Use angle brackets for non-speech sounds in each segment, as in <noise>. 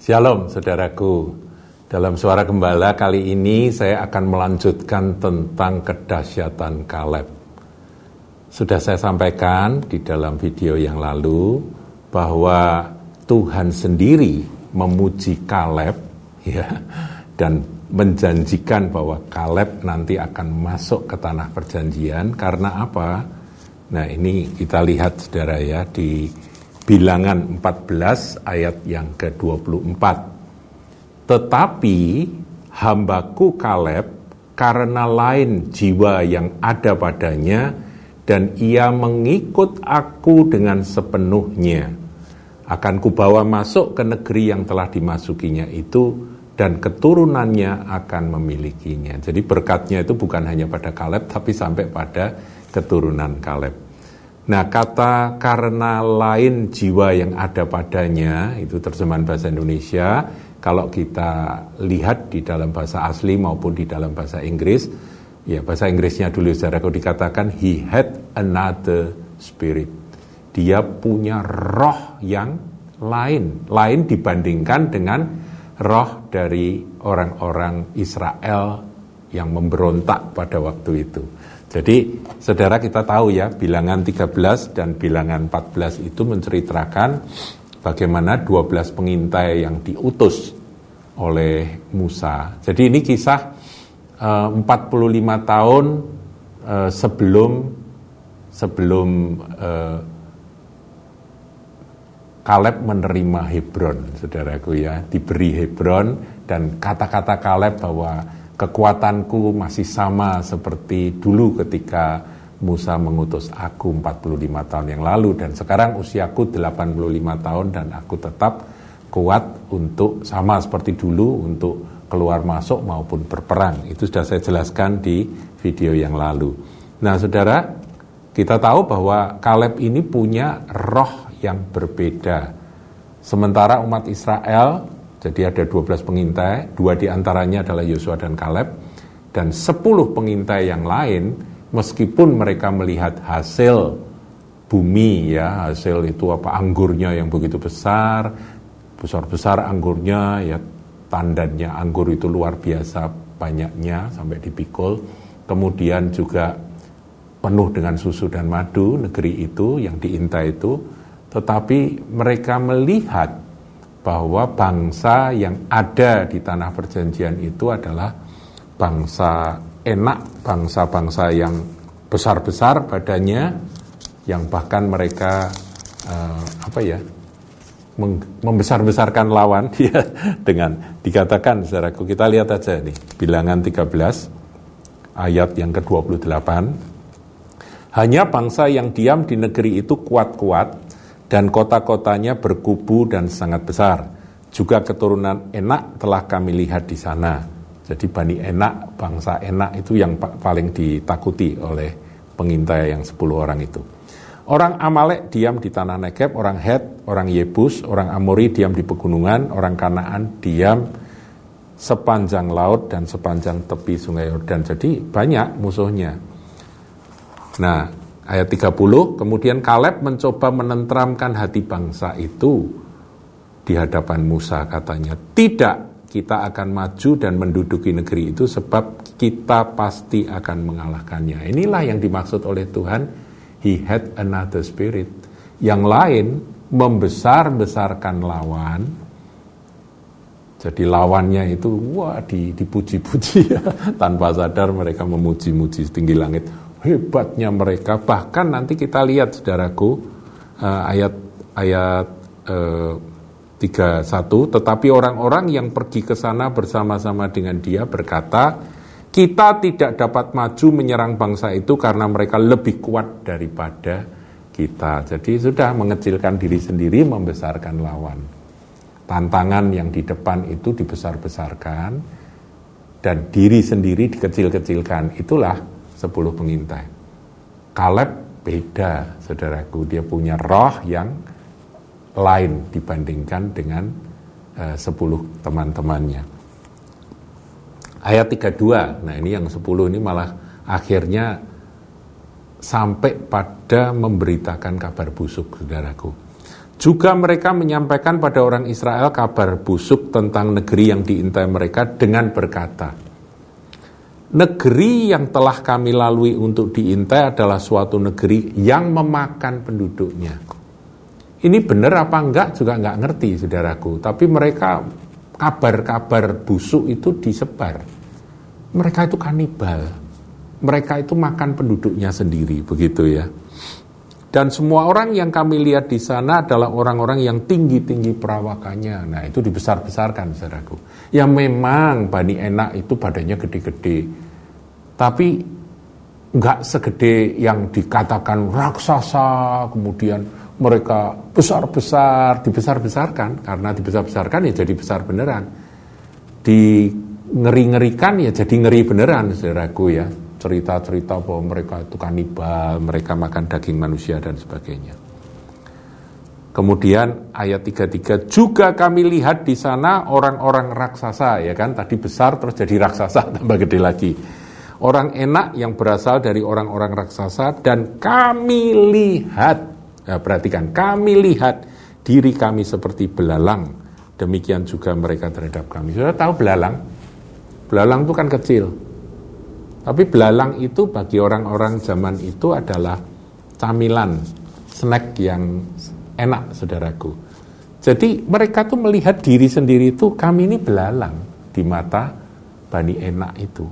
Shalom saudaraku. Dalam suara gembala kali ini saya akan melanjutkan tentang kedahsyatan Kaleb. Sudah saya sampaikan di dalam video yang lalu bahwa Tuhan sendiri memuji Kaleb ya dan menjanjikan bahwa Kaleb nanti akan masuk ke tanah perjanjian karena apa? Nah, ini kita lihat Saudara ya di Bilangan 14 ayat yang ke-24. Tetapi hambaku Kaleb karena lain jiwa yang ada padanya dan ia mengikut aku dengan sepenuhnya. Akan kubawa masuk ke negeri yang telah dimasukinya itu dan keturunannya akan memilikinya. Jadi berkatnya itu bukan hanya pada Kaleb tapi sampai pada keturunan Kaleb. Nah kata karena lain jiwa yang ada padanya itu terjemahan bahasa Indonesia kalau kita lihat di dalam bahasa asli maupun di dalam bahasa Inggris, ya bahasa Inggrisnya dulu secara kau dikatakan he had another spirit. Dia punya roh yang lain, lain dibandingkan dengan roh dari orang-orang Israel yang memberontak pada waktu itu. Jadi saudara kita tahu ya bilangan 13 dan bilangan 14 itu menceritakan bagaimana 12 pengintai yang diutus oleh Musa. Jadi ini kisah eh, uh, 45 tahun uh, sebelum sebelum uh, Kaleb menerima Hebron, saudaraku ya, diberi Hebron dan kata-kata Kaleb bahwa kekuatanku masih sama seperti dulu ketika Musa mengutus aku 45 tahun yang lalu dan sekarang usiaku 85 tahun dan aku tetap kuat untuk sama seperti dulu untuk keluar masuk maupun berperang. Itu sudah saya jelaskan di video yang lalu. Nah, Saudara, kita tahu bahwa Kaleb ini punya roh yang berbeda. Sementara umat Israel, jadi ada 12 pengintai, dua di antaranya adalah Yosua dan Kaleb, dan 10 pengintai yang lain meskipun mereka melihat hasil bumi ya hasil itu apa anggurnya yang begitu besar besar-besar anggurnya ya tandannya anggur itu luar biasa banyaknya sampai dipikul. Kemudian juga penuh dengan susu dan madu negeri itu yang diintai itu. Tetapi mereka melihat bahwa bangsa yang ada di tanah perjanjian itu adalah bangsa enak bangsa-bangsa yang besar-besar badannya yang bahkan mereka uh, apa ya membesar-besarkan lawan dia <laughs> dengan dikatakan saudaraku kita lihat aja nih bilangan 13 ayat yang ke-28 hanya bangsa yang diam di negeri itu kuat-kuat dan kota-kotanya berkubu dan sangat besar juga keturunan enak telah kami lihat di sana jadi Bani Enak, bangsa Enak itu yang paling ditakuti oleh pengintai yang 10 orang itu. Orang Amalek diam di tanah Nekeb, orang Het, orang Yebus, orang Amori diam di pegunungan, orang Kanaan diam sepanjang laut dan sepanjang tepi sungai Yordan. Jadi banyak musuhnya. Nah, ayat 30, kemudian Kaleb mencoba menentramkan hati bangsa itu di hadapan Musa katanya, tidak kita akan maju dan menduduki negeri itu sebab kita pasti akan mengalahkannya. Inilah yang dimaksud oleh Tuhan, he had another spirit. Yang lain membesar-besarkan lawan, jadi lawannya itu wah dipuji-puji <laughs> ya tanpa sadar mereka memuji-muji setinggi langit hebatnya mereka. Bahkan nanti kita lihat saudaraku uh, ayat ayat uh, 31 tetapi orang-orang yang pergi ke sana bersama-sama dengan dia berkata kita tidak dapat maju menyerang bangsa itu karena mereka lebih kuat daripada kita. Jadi sudah mengecilkan diri sendiri membesarkan lawan. Tantangan yang di depan itu dibesar-besarkan dan diri sendiri dikecil-kecilkan. Itulah 10 pengintai Kaleb beda saudaraku dia punya roh yang lain dibandingkan dengan uh, 10 teman-temannya. Ayat 32, nah ini yang 10 ini malah akhirnya sampai pada memberitakan kabar busuk, saudaraku. Juga mereka menyampaikan pada orang Israel kabar busuk tentang negeri yang diintai mereka dengan berkata, Negeri yang telah kami lalui untuk diintai adalah suatu negeri yang memakan penduduknya. Ini benar apa enggak juga enggak ngerti saudaraku, tapi mereka kabar-kabar busuk itu disebar. Mereka itu kanibal, mereka itu makan penduduknya sendiri, begitu ya. Dan semua orang yang kami lihat di sana adalah orang-orang yang tinggi-tinggi perawakannya. Nah itu dibesar-besarkan saudaraku. Ya memang Bani Enak itu badannya gede-gede. Tapi nggak segede yang dikatakan raksasa, kemudian mereka besar-besar, dibesar-besarkan. Karena dibesar-besarkan ya jadi besar beneran. Di ngeri-ngerikan ya jadi ngeri beneran saudaraku ya cerita-cerita bahwa mereka itu kanibal, mereka makan daging manusia dan sebagainya. Kemudian ayat 33 juga kami lihat di sana orang-orang raksasa ya kan tadi besar terus jadi raksasa <laughs> tambah gede lagi. Orang enak yang berasal dari orang-orang raksasa dan kami lihat ya perhatikan kami lihat diri kami seperti belalang demikian juga mereka terhadap kami. Sudah tahu belalang? Belalang itu kan kecil, tapi belalang itu bagi orang-orang zaman itu adalah camilan, snack yang enak, saudaraku. Jadi mereka tuh melihat diri sendiri itu kami ini belalang di mata Bani Enak itu.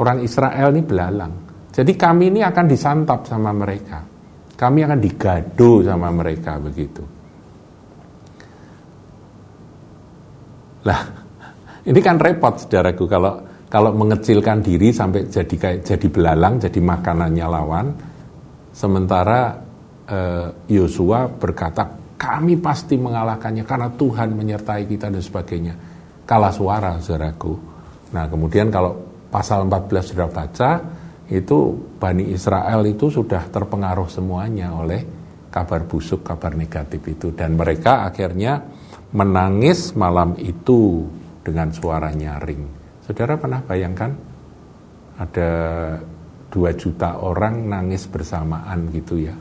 Orang Israel ini belalang. Jadi kami ini akan disantap sama mereka. Kami akan digado sama mereka begitu. Lah, <laughs> ini kan repot saudaraku kalau kalau mengecilkan diri sampai jadi kayak jadi belalang, jadi makanannya lawan. Sementara eh, Yosua eh, berkata, kami pasti mengalahkannya karena Tuhan menyertai kita dan sebagainya. Kalah suara, saudaraku. Nah, kemudian kalau pasal 14 sudah baca, itu Bani Israel itu sudah terpengaruh semuanya oleh kabar busuk, kabar negatif itu. Dan mereka akhirnya menangis malam itu dengan suara nyaring. Saudara pernah bayangkan ada dua juta orang nangis bersamaan gitu ya.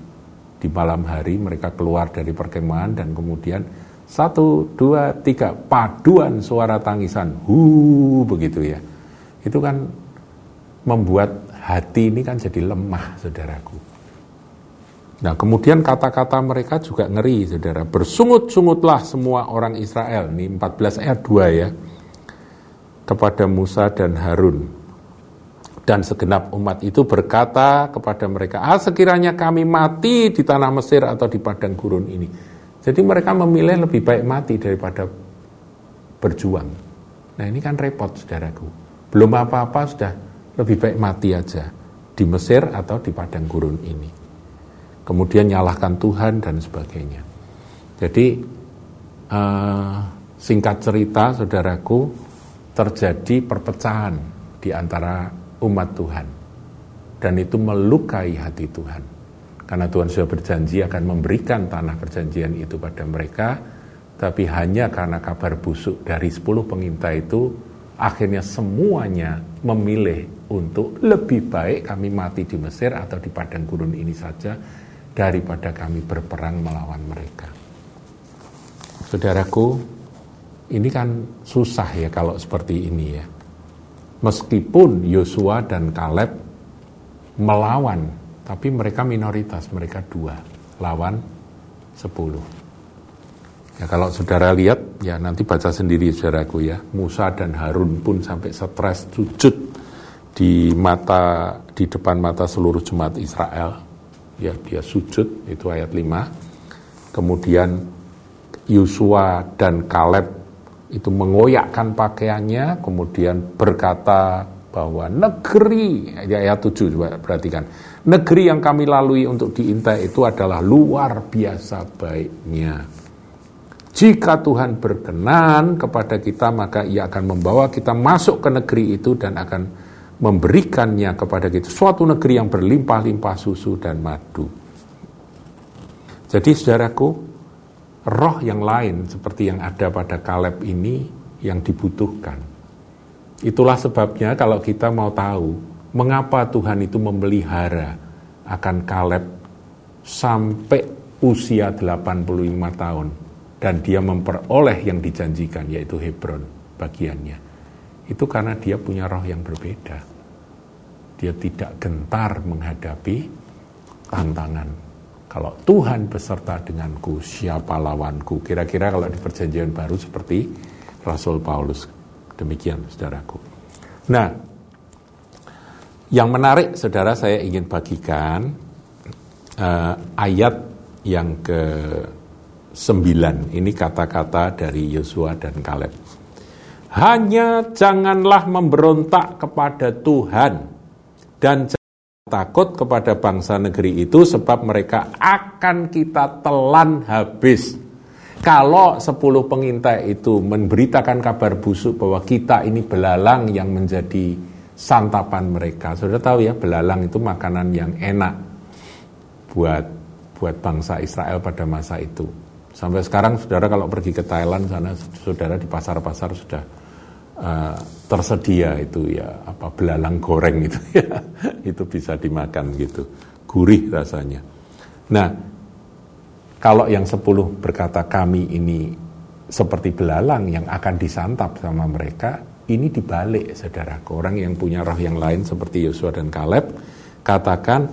Di malam hari mereka keluar dari perkemahan dan kemudian satu, dua, tiga, paduan suara tangisan, hu begitu ya. Itu kan membuat hati ini kan jadi lemah, saudaraku. Nah, kemudian kata-kata mereka juga ngeri, saudara. Bersungut-sungutlah semua orang Israel. Ini 14 ayat 2 ya kepada Musa dan Harun. Dan segenap umat itu berkata kepada mereka, ah sekiranya kami mati di tanah Mesir atau di padang gurun ini. Jadi mereka memilih lebih baik mati daripada berjuang. Nah ini kan repot saudaraku. Belum apa-apa sudah lebih baik mati aja di Mesir atau di padang gurun ini. Kemudian nyalahkan Tuhan dan sebagainya. Jadi uh, singkat cerita saudaraku, terjadi perpecahan di antara umat Tuhan. Dan itu melukai hati Tuhan. Karena Tuhan sudah berjanji akan memberikan tanah perjanjian itu pada mereka, tapi hanya karena kabar busuk dari 10 pengintai itu, akhirnya semuanya memilih untuk lebih baik kami mati di Mesir atau di padang gurun ini saja daripada kami berperang melawan mereka. Saudaraku, ini kan susah ya kalau seperti ini ya. Meskipun Yosua dan Kaleb melawan, tapi mereka minoritas, mereka dua, lawan sepuluh. Ya kalau saudara lihat, ya nanti baca sendiri saudaraku ya, Musa dan Harun pun sampai stres sujud di mata di depan mata seluruh jemaat Israel. Ya, dia sujud itu ayat 5. Kemudian Yosua dan Kaleb itu mengoyakkan pakaiannya, kemudian berkata bahwa negeri, ayat 7 coba perhatikan, negeri yang kami lalui untuk diintai itu adalah luar biasa baiknya. Jika Tuhan berkenan kepada kita, maka ia akan membawa kita masuk ke negeri itu dan akan memberikannya kepada kita. Suatu negeri yang berlimpah-limpah susu dan madu. Jadi saudaraku, roh yang lain seperti yang ada pada Kaleb ini yang dibutuhkan. Itulah sebabnya kalau kita mau tahu mengapa Tuhan itu memelihara akan Kaleb sampai usia 85 tahun dan dia memperoleh yang dijanjikan yaitu Hebron bagiannya. Itu karena dia punya roh yang berbeda. Dia tidak gentar menghadapi tantangan. Kalau Tuhan beserta denganku, siapa lawanku? Kira-kira kalau di perjanjian baru seperti Rasul Paulus. Demikian, saudaraku. Nah, yang menarik, saudara, saya ingin bagikan uh, ayat yang ke sembilan. Ini kata-kata dari Yosua dan Kaleb. Hanya janganlah memberontak kepada Tuhan dan takut kepada bangsa negeri itu sebab mereka akan kita telan habis. Kalau sepuluh pengintai itu memberitakan kabar busuk bahwa kita ini belalang yang menjadi santapan mereka. Sudah tahu ya, belalang itu makanan yang enak buat buat bangsa Israel pada masa itu. Sampai sekarang saudara kalau pergi ke Thailand sana saudara di pasar-pasar sudah uh, tersedia itu ya apa belalang goreng itu <laughs> ya. Itu bisa dimakan gitu. Gurih rasanya. Nah kalau yang sepuluh berkata kami ini seperti belalang yang akan disantap sama mereka ini dibalik saudara. Orang yang punya roh yang lain seperti Yosua dan Kaleb katakan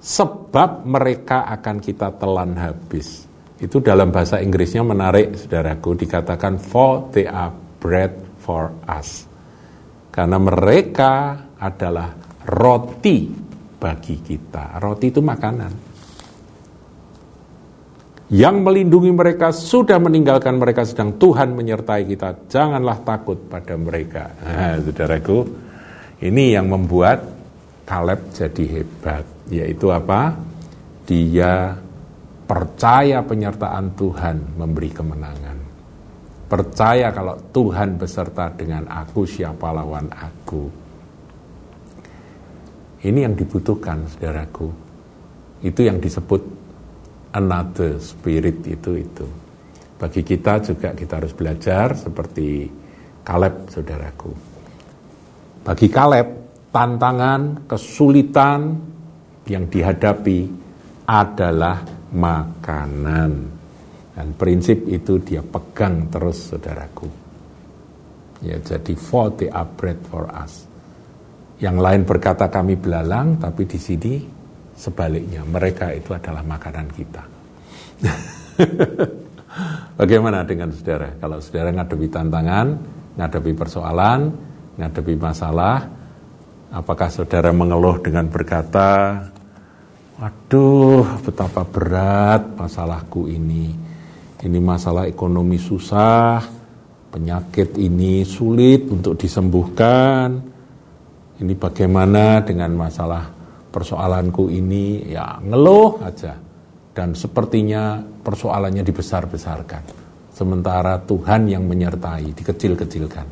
sebab mereka akan kita telan habis. Itu dalam bahasa Inggrisnya menarik, saudaraku, dikatakan for they are bread for us. Karena mereka adalah roti bagi kita. Roti itu makanan. Yang melindungi mereka sudah meninggalkan mereka sedang Tuhan menyertai kita. Janganlah takut pada mereka. Nah, saudaraku, ini yang membuat Kaleb jadi hebat. Yaitu apa? Dia percaya penyertaan Tuhan memberi kemenangan. Percaya kalau Tuhan beserta dengan aku, siapa lawan aku. Ini yang dibutuhkan, saudaraku. Itu yang disebut another spirit itu itu. Bagi kita juga kita harus belajar seperti Kaleb, saudaraku. Bagi Kaleb, tantangan, kesulitan yang dihadapi adalah makanan. Dan prinsip itu dia pegang terus saudaraku. Ya, jadi for the for us. Yang lain berkata kami belalang, tapi di sini sebaliknya mereka itu adalah makanan kita. <laughs> Bagaimana dengan saudara? Kalau saudara ngadepi tantangan, ngadepi persoalan, ngadepi masalah, apakah saudara mengeluh dengan berkata, Waduh, betapa berat masalahku ini. Ini masalah ekonomi susah, penyakit ini sulit untuk disembuhkan. Ini bagaimana dengan masalah persoalanku ini? Ya, ngeluh aja. Dan sepertinya persoalannya dibesar-besarkan. Sementara Tuhan yang menyertai, dikecil-kecilkan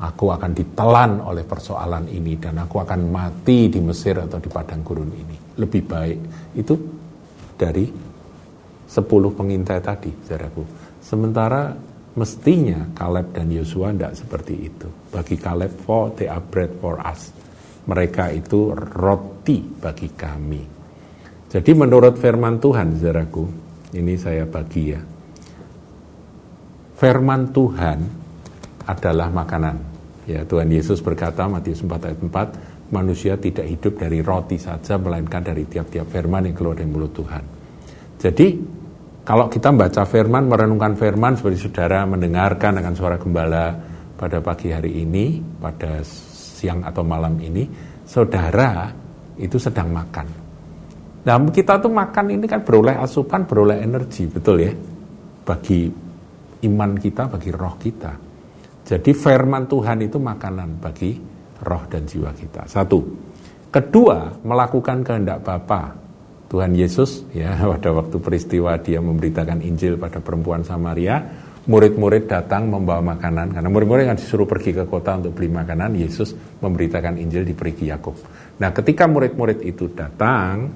aku akan ditelan oleh persoalan ini dan aku akan mati di Mesir atau di padang gurun ini. Lebih baik itu dari sepuluh pengintai tadi, saudaraku. Sementara mestinya Kaleb dan Yosua tidak seperti itu. Bagi Kaleb, for they are bread for us. Mereka itu roti bagi kami. Jadi menurut firman Tuhan, saudaraku, ini saya bagi ya. Firman Tuhan adalah makanan Ya, Tuhan Yesus berkata Matius 4 ayat 4, manusia tidak hidup dari roti saja melainkan dari tiap-tiap firman yang keluar dari mulut Tuhan. Jadi kalau kita membaca firman, merenungkan firman seperti saudara mendengarkan akan suara gembala pada pagi hari ini, pada siang atau malam ini, saudara itu sedang makan. Nah kita tuh makan ini kan beroleh asupan, beroleh energi, betul ya? Bagi iman kita, bagi roh kita. Jadi firman Tuhan itu makanan bagi roh dan jiwa kita. Satu. Kedua, melakukan kehendak Bapa. Tuhan Yesus ya <laughs> pada waktu peristiwa dia memberitakan Injil pada perempuan Samaria, murid-murid datang membawa makanan karena murid-murid yang disuruh pergi ke kota untuk beli makanan, Yesus memberitakan Injil di perigi Yakub. Nah, ketika murid-murid itu datang,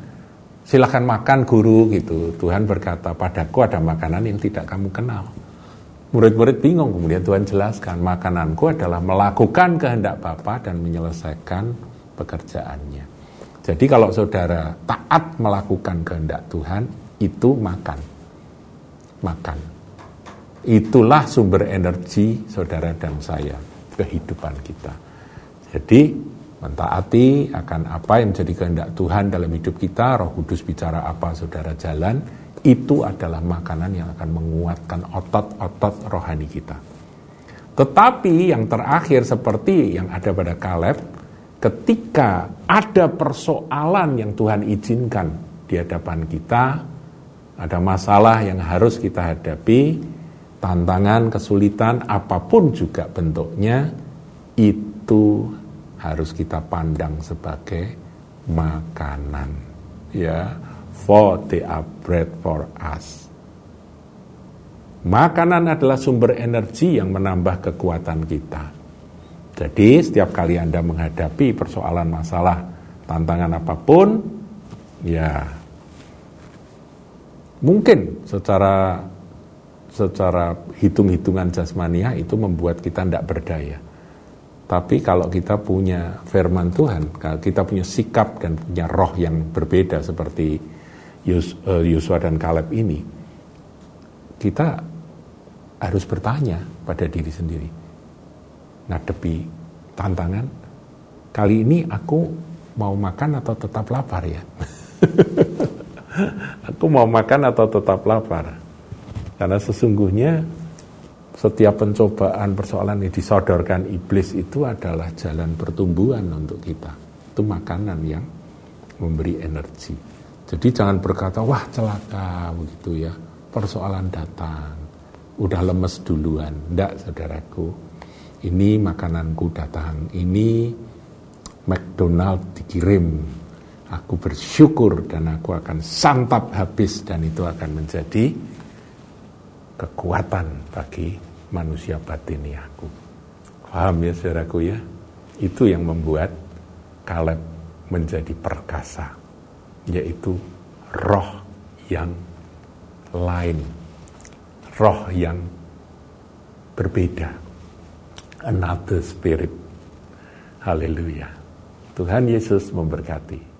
silahkan makan guru gitu. Tuhan berkata, padaku ada makanan yang tidak kamu kenal. Murid-murid bingung, kemudian Tuhan jelaskan, makananku adalah melakukan kehendak Bapa dan menyelesaikan pekerjaannya. Jadi kalau saudara taat melakukan kehendak Tuhan, itu makan. Makan. Itulah sumber energi saudara dan saya, kehidupan kita. Jadi mentaati akan apa yang menjadi kehendak Tuhan dalam hidup kita, Roh Kudus bicara apa saudara jalan, itu adalah makanan yang akan menguatkan otot-otot rohani kita. Tetapi yang terakhir seperti yang ada pada Kaleb, ketika ada persoalan yang Tuhan izinkan di hadapan kita, ada masalah yang harus kita hadapi, tantangan, kesulitan, apa pun juga bentuknya, itu harus kita pandang sebagai makanan. Ya, for are bread for us. Makanan adalah sumber energi yang menambah kekuatan kita. Jadi setiap kali Anda menghadapi persoalan masalah, tantangan apa pun, ya mungkin secara secara hitung-hitungan jasmania itu membuat kita tidak berdaya. Tapi kalau kita punya firman Tuhan, kita punya sikap dan punya roh yang berbeda seperti eh, Yosua dan Kaleb ini, kita harus bertanya pada diri sendiri ngadepi tantangan, kali ini aku mau makan atau tetap lapar ya? <laughs> aku mau makan atau tetap lapar? Karena sesungguhnya setiap pencobaan persoalan yang disodorkan iblis itu adalah jalan pertumbuhan untuk kita. Itu makanan yang memberi energi. Jadi jangan berkata, wah celaka begitu ya, persoalan datang, udah lemes duluan. Tidak saudaraku, ini makananku datang, ini McDonald dikirim, aku bersyukur dan aku akan santap habis dan itu akan menjadi kekuatan bagi manusia batin aku. Paham ya saudaraku ya? Itu yang membuat Kaleb menjadi perkasa, yaitu roh yang lain, roh yang berbeda another spirit. Haleluya. Tuhan Yesus memberkati.